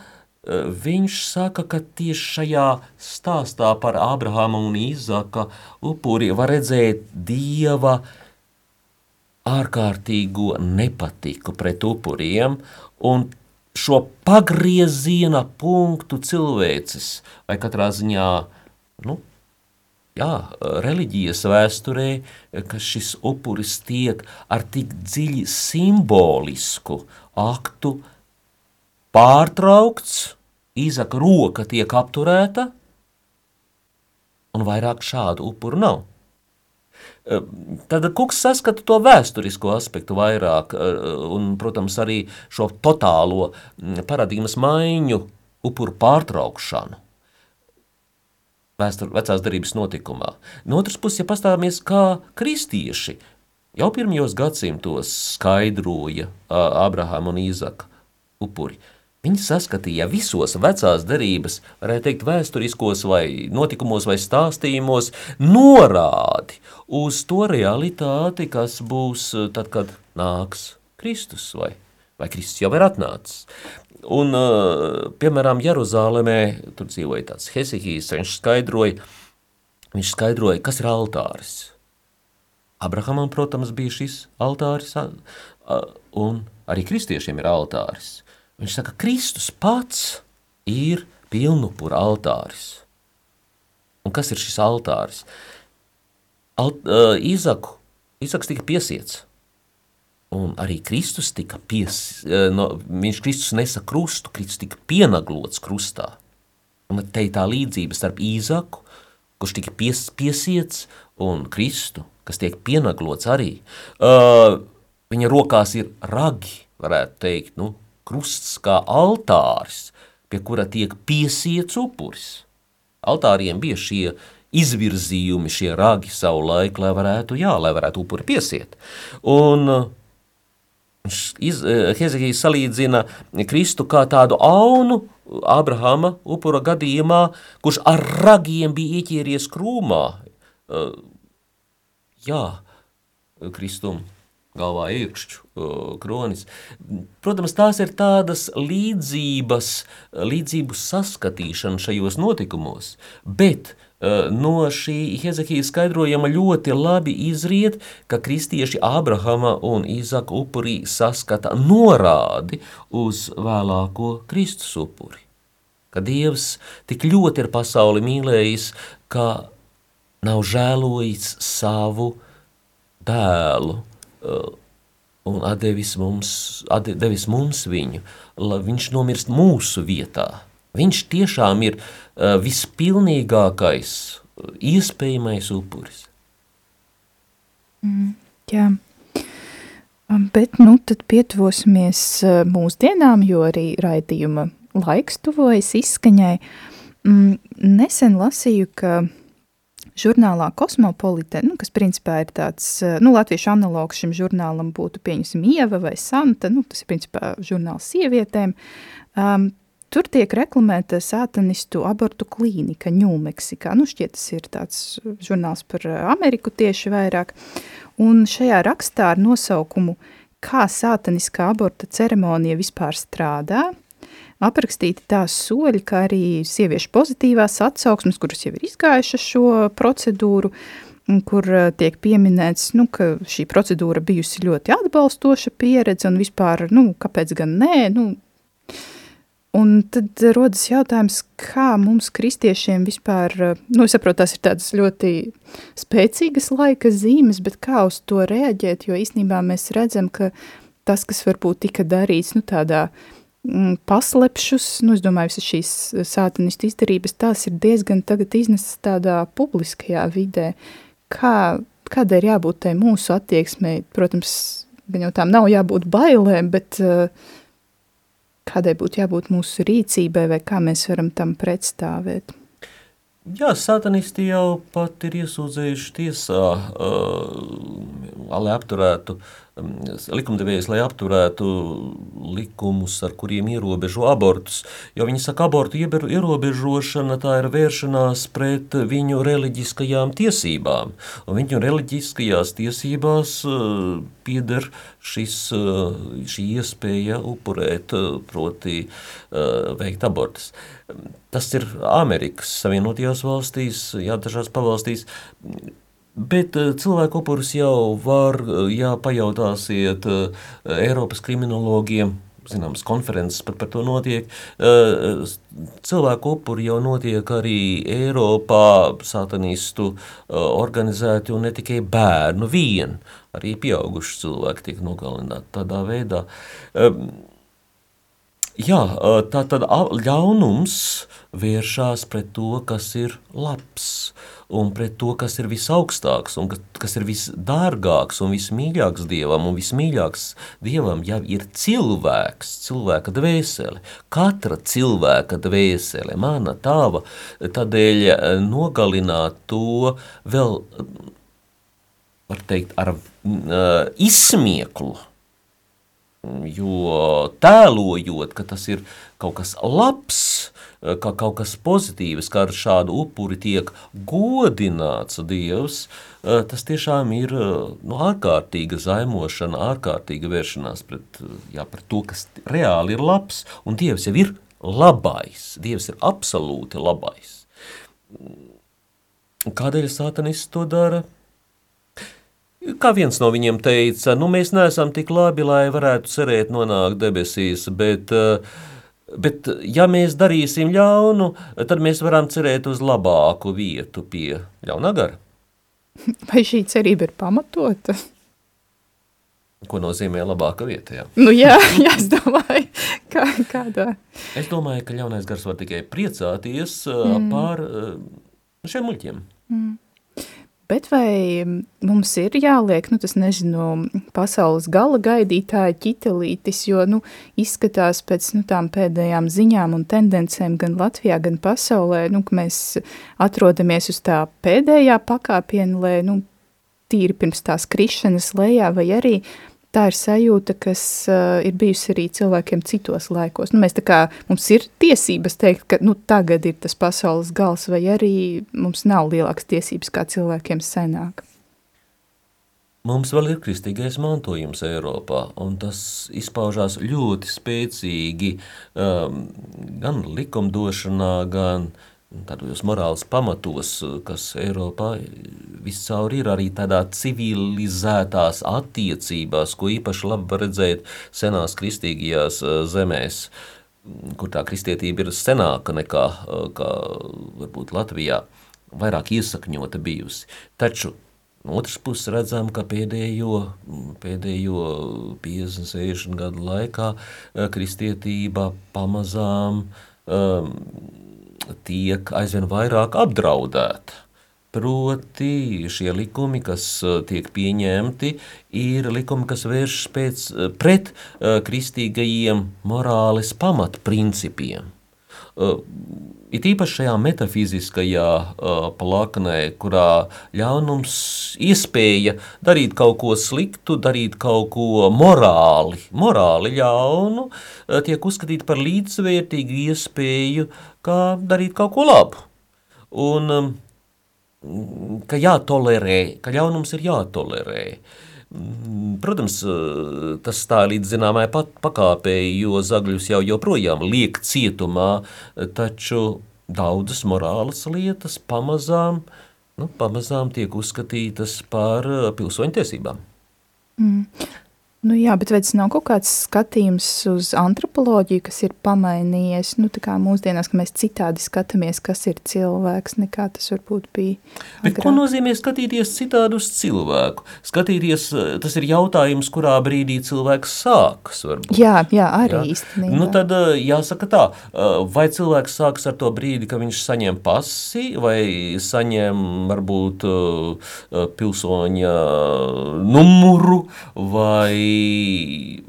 Viņš saka, ka tieši šajā stāstā par Ābrahāma un Īzaka upuri var redzēt dieva ārkārtīgo nepatiku pret upuriem un šo pagrieziena punktu cilvēces, vai katrā ziņā, nu, jā, reliģijas vēsturē, ka šis upuris tiek ar tik dziļi simbolisku aktu pārtraukts, Īzaka roka tiek apturēta, un vairāk šādu upuru nav. Tad Kuks saskata to vēsturisko aspektu vairāk, un, protams, arī šo totālo paradigmas maiņu, upuru pārtraukšanu vēstur, vecās darības notikumā. No otras puses, ja pastāvamies kā kristieši, jau pirmajos gadsimtos skaidroja Abrahama un Īzaka upuri – Viņi saskatīja visos vecās derības, varētu teikt, vēsturiskos vai notikumos vai stāstījumos, norādi uz to realitāti, kas būs eh, tad, kad nāks Kristus vai, vai Kristus jau ir atnācis. Un, eh, piemēram, Jeruzālēmē, tur dzīvoja tāds Hesihijs, viņš skaidroja, viņš skaidroja, kas ir altāris. Abrahamam, protams, bija šis altāris, un arī kristiešiem ir altāris. Viņš saka, Kristus pats ir pilnupura altāris. Un kas ir šis altāris? Alt, uh, Izaku, Izaks tika piesiets. Un arī Kristus tika pies, no, viņš Kristus nesa krustu, Kristus tika pienaglots krustā. Un te ir tā līdzība starp Īzaku, kurš tika pies, piesiets, un Kristu, kas tiek pienaglots arī. Uh, viņa rokās ir ragi, varētu teikt, nu, krusts kā altāris, pie kura tiek piesiets upuris. Altāriem bija šie izvirzījumi, šie ragi savu laiku, lai varētu, jā, lai varētu upuri piesiet. Un uh, Eh, Hezekijs salīdzina Kristu kā tādu aunu Abrahama upura gadījumā, kurš ar ragiem bija ieķēries krūmā. Eh, jā, Kristum galvā iekšķu kronis. Protams, tās ir tādas līdzības, līdzību saskatīšana šajos notikumos, bet no šī Hezekija skaidrojuma ļoti labi izriet, ka kristieši Abrahama un Īzaka upurī saskata norādi uz vēlāko Kristus upuri. Ka Dievs tik ļoti ir pasauli mīlējis, ka nav žēlojis savu dēlu un devis mums, devis mums viņu, lai viņš nomirst mūsu vietā. Viņš tiešām ir vispilnīgākais, iespējamais upuris. Mm, jā, bet nu tad pietuvosimies mūsdienām, jo arī raidījuma laiks tuvojas izskaņai. Mm, nesen lasīju, ka žurnālā Kosmopolite, nu, kas principā ir tāds, nu, latviešu analogs šim žurnālam būtu, pieņemsim, Ieva vai Santa, nu, tas ir principā žurnāls sievietēm, um, Tur tiek reklamēta sātanistu abortu klīnika Ņūmeksikā. Nu, šķiet, tas ir tāds žurnāls par eh, Ameriku tieši vairāk. Un šajā rakstā ar nosaukumu Kā sātaniskā aborta ceremonija vispār strādā, aprakstīti tās soļi, kā arī sieviešu pozitīvās atsauksmes, kuras jau ir izgājušas šo procedūru, kur eh, tiek pieminēts, nu, ka šī procedūra bijusi ļoti atbalstoša pieredze un vispār, nu, kāpēc gan nē, nu, Un tad rodas jautājums, kā mums, kristiešiem, vispār, nu, es saprotu, tās ir tādas ļoti spēcīgas laika zīmes, bet kā uz to reaģēt, jo īstenībā mēs redzam, ka tas, kas varbūt tika darīts, nu, tādā mm, paslepšus, nu, es domāju, visas šīs sātanistu izdarības, tās ir diezgan tagad iznesas tādā publiskajā vidē. Kā, kādai ir jābūt tai mūsu attieksmei? Protams, gan jau tām nav jābūt bailēm, bet uh, kādai būtu jābūt mūsu rīcībai vai kā mēs varam tam pretstāvēt? Jā, satanisti jau pat ir iesūdzējuši tiesā, uh, lai apturētu uh, likumdevējs, lai apturētu likumus, ar kuriem ierobežo abortus. Jo viņi saka, abortu ierobežošana tā ir vēršanās pret viņu reliģiskajām tiesībām. Un viņu reliģiskajās tiesībās uh, pieder šis, uh, šī iespēja upurēt, uh, proti veikt abortus. Tas ir Amerikas Savienotajās valstīs, jā, dažās pavalstīs. Bet eh, cilvēku upurus jau var, eh, ja pajautāsiet eh, Eiropas kriminologiem, zināmas konferences pat par to notiek. Cilvēku upuri jau notiek arī Eiropā, satanistu organizēti un ne tikai bērnu vien, arī pieauguši cilvēki tiek nogalināti tādā veidā. Jā, tā tad ļaunums vēršās pret to, kas ir labs un pret to, kas ir visaugstāks, un kas ir visdārgāks un vismīļāks dievam, un vismīļāks dievam jau ir cilvēks, cilvēka dvēsele. Katra cilvēka dvēsele, mana tava, tādēļ nogalināt to vēl, var teikt, ar uh, izsmieklu, jo tēlojot, ka tas ir kaut kas labs, Eh, ka kaut kas pozitīvs, kā ar šādu upuri tiek godināts Dievs, eh, tas tiešām ir eh, nu, ārkārtīga zaimošana, ārkārtīga vēršanās pret, jā, pret to, kas reāli ir labs, un Dievs jau ir labais, Dievs ir absolūti labais. Kādēļ sātanists to dara? Kā viens no viņiem teica, nu mēs neesam tik labi, lai varētu cerēt nonākt debesīs, bet uh, Bet, ja mēs darīsim ļaunu, tad mēs varam cerēt uz labāku vietu pie ļaunā gara. Vai šī cerība ir pamatota? Ko nozīmē labāka vieta? Jā, nu, jā, jā es domāju, kā, kādā. Es domāju, ka ļaunais gars var tikai priecāties mm. par šiem muļķiem. Mm. Bet vai mums ir jāliek, nu tas nezinu, pasaules gala gaidītāja ķitelītis, jo, nu, izskatās pēc, nu, tām pēdējām ziņām un tendencēm gan Latvijā, gan pasaulē, nu, ka mēs atrodamies uz tā pēdējā pakāpiena, lai, nu, tīri pirms tās krišanas lejā, vai arī tā ir sajūta, kas uh, ir bijusi arī cilvēkiem citos laikos. Nu, mēs tā kā, mums ir tiesības teikt, ka nu, tagad ir tas pasaules gals, vai arī mums nav lielākas tiesības kā cilvēkiem senāk. Mums vēl ir kristīgais mantojums Eiropā, un tas izpaužās ļoti spēcīgi um, gan likumdošanā, gan uh, tādos morāles pamatos, kas Eiropā viscaur ir arī tādā civilizētās attiecībās, ko īpaši labi var redzēt senās kristīgajās eh, zemēs, kur tā kristietība ir senāka nekā eh, kā, varbūt Latvijā, vairāk iesakņota bijusi. Taču No otras puses redzam, ka pēdējo, pēdējo 50, 60 gadu laikā eh, kristietība pamazām um, tiek aizvien vairāk apdraudēta. Proti, šie likumi, kas uh, tiek pieņemti, ir likumi, kas vēršas pēc, uh, pret uh, kristīgajiem morāles pamatprincipiem. It īpaši šajā metafiziskajā uh, plaknē, kurā ļaunums iespēja darīt kaut ko sliktu, darīt kaut ko morāli, morāli ļaunu, uh, tiek uzskatīta par līdzvērtīgu iespēju uh, kā darīt kaut ko labu. Un um, ka jātolerē, ka ļaunums ir jātolerē. Mm, protams, tas tā līdz zināmai pakāpēji, jo zagļus jau joprojām liek cietumā, taču daudzas morālas lietas pamazām, nu, pamazām tiek uzskatītas par pilsoņu tiesībām. Mm. Nu jā, bet vai tas nav kaut kāds skatījums uz antropoloģiju, kas ir pamainījies, nu tā kā mūsdienās, ka mēs citādi skatāmies, kas ir cilvēks, nekā tas varbūt bija agrāk. Bet ko nozīmē skatīties citādi uz cilvēku? Skatīties, tas ir jautājums, kurā brīdī cilvēks sākas, varbūt. Jā, jā, arī jā. īstenībā. Nu tad jāsaka tā, vai cilvēks sākas ar to brīdi, ka viņš saņem pasi, vai saņem varbūt pilsoņa numuru, vai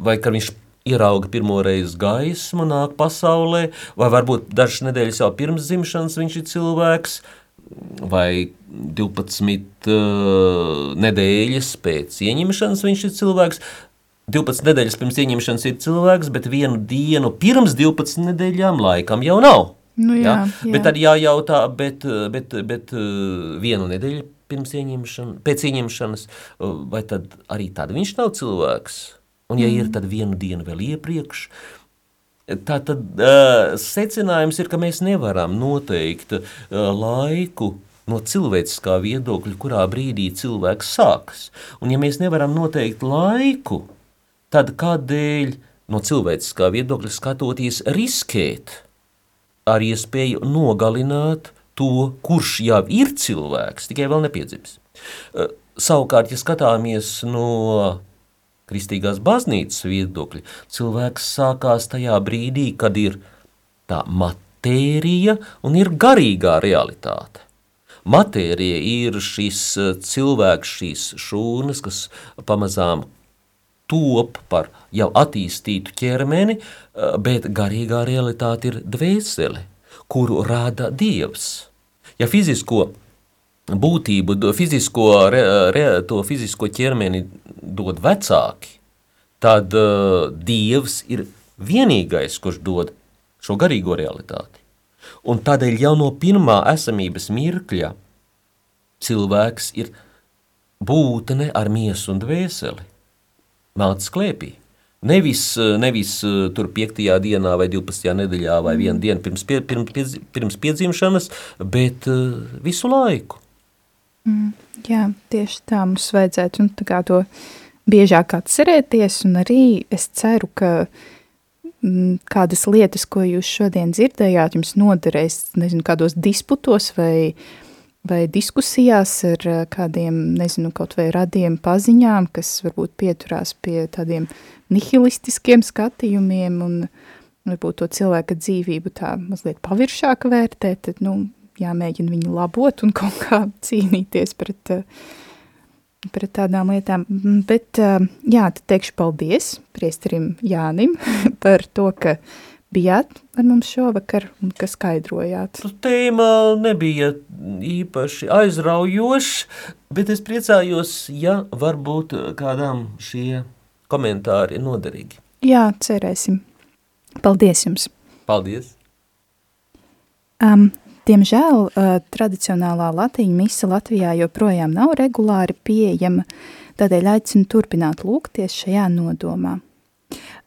vai kad viņš ierauga pirmo reizi gaismu, nāk pasaulē, vai varbūt dažas nedēļas jau pirms dzimšanas viņš ir cilvēks, vai 12 uh, nedēļas pēc ieņemšanas viņš ir cilvēks. 12 nedēļas pirms ieņemšanas ir cilvēks, bet vienu dienu pirms 12 nedēļām laikam jau nav. Nu jā, ja? jā. Bet tad jājautā, bet, bet, bet vienu nedēļu pirms ieņemšanas, pēc ieņemšanas, vai tad arī tad viņš nav cilvēks? Un ja mm. ir, tad vienu dienu vēl iepriekš, tā tad uh, secinājums ir, ka mēs nevaram noteikt uh, laiku, no cilvēciskā viedokļa, kurā brīdī cilvēks sākas. Un ja mēs nevaram noteikt laiku, tad kādēļ no cilvēciskā viedokļa skatoties riskēt ar iespēju nogalināt to, kurš jau ir cilvēks, tikai vēl nepiedzimis. Eh, savukārt, ja skatāmies no kristīgās baznīcas viedokļa, cilvēks sākās tajā brīdī, kad ir tā matērija un ir garīgā realitāte. Matērija ir šis eh, cilvēks, šīs šūnas, kas pamazām top par jau attīstītu ķermeni, eh, bet garīgā realitāte ir dvēsele, kuru rada Dievs. Ja fizisko būtību, fizisko, re, re, to fizisko ķermeni dod vecāki, tad uh, Dievs ir vienīgais, kurš dod šo garīgo realitāti. Un tādēļ jau no pirmā esamības mirkļa cilvēks ir būtne ar miesu un dvēseli, nācis klēpī. Nevis, nevis tur 5. dienā vai 12. nedēļā vai mm. vienu dienu pirms, pie, pirms, pirms piedzimšanas, bet visu laiku. Mm, jā, tieši tā mums vajadzētu nu, tā to biežāk atcerēties, un arī es ceru, ka mm, kādas lietas, ko jūs šodien dzirdējāt, jums noderēs, nezinu, kādos disputos vai vai diskusijās ar kādiem, nezinu, kaut vai radiem paziņām, kas varbūt pieturās pie tādiem nihilistiskiem skatījumiem un varbūt to cilvēka dzīvību tā mazliet paviršāk vērtē, tad, nu, jāmēģina viņu labot un kaut kā cīnīties pret, pret tādām lietām. Bet, jā, tad teikšu paldies priesterim Jānim par to, ka bijāt ar mums šovakar un ka skaidrojāt? Tēma nebija īpaši aizraujoša, bet es priecājos, ja varbūt kādām šie komentāri ir noderīgi. Jā, cerēsim. Paldies jums! Paldies! Um, diemžēl uh, tradicionālā latīņa mise Latvijā joprojām nav regulāri pieejama, tādēļ aicinu turpināt lūgties šajā nodomā.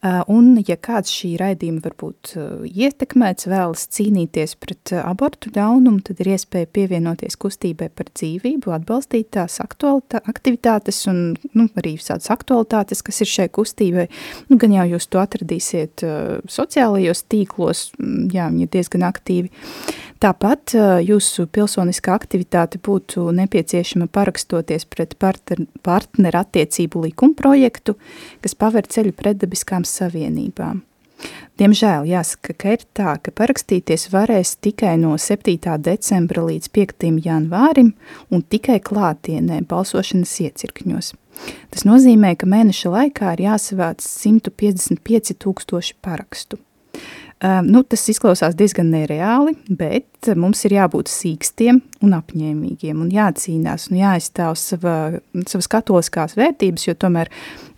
Un, ja kāds šī raidījuma varbūt ietekmēts, vēlas cīnīties pret abortu ļaunumu, tad ir iespēja pievienoties kustībai par dzīvību, atbalstīt tās aktivitātes un nu, arī visādas aktualitātes, kas ir šai kustībai. Nu, gan jau jūs to atradīsiet sociālajos tīklos, jā, viņi ir diezgan aktīvi. Tāpat jūsu pilsoniskā aktivitāte būtu nepieciešama parakstoties pret partner, partneru attiecību likumprojektu, kas paver ceļu pretdabiskām savienībām. Diemžēl jāsaka, ka ir tā, ka parakstīties varēs tikai no 7. decembra līdz 5. janvārim un tikai klātienē balsošanas iecirkņos. Tas nozīmē, ka mēneša laikā ir jāsavāc 155 tūkstoši parakstu. Ehm, nu, tas izklausās diezgan nereāli, bet mums ir jābūt sīkstiem un apņēmīgiem un jācīnās un jāizstāv sava, savas katoliskās vērtības, jo tomēr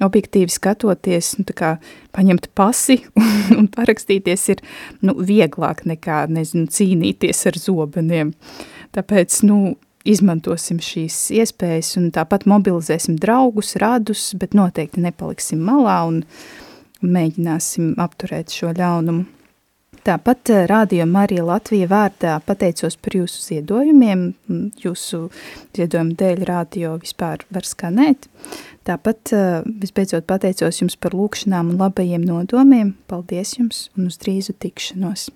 objektīvi skatoties, nu, kā paņemt pasi un, parakstīties ir nu, vieglāk nekā, nezinu, cīnīties ar zobeniem. Tāpēc, nu, izmantosim šīs iespējas un tāpat mobilizēsim draugus, radus, bet noteikti nepaliksim malā un mēģināsim apturēt šo ļaunumu. Tāpat eh, Rādio Marija Latvija vārdā pateicos par jūsu ziedojumiem. Jūsu ziedojumu dēļ rādio vispār var skanēt. Tāpat eh, visbeidzot pateicos jums par lūkšanām un labajiem nodomiem. Paldies jums un uz drīzu tikšanos!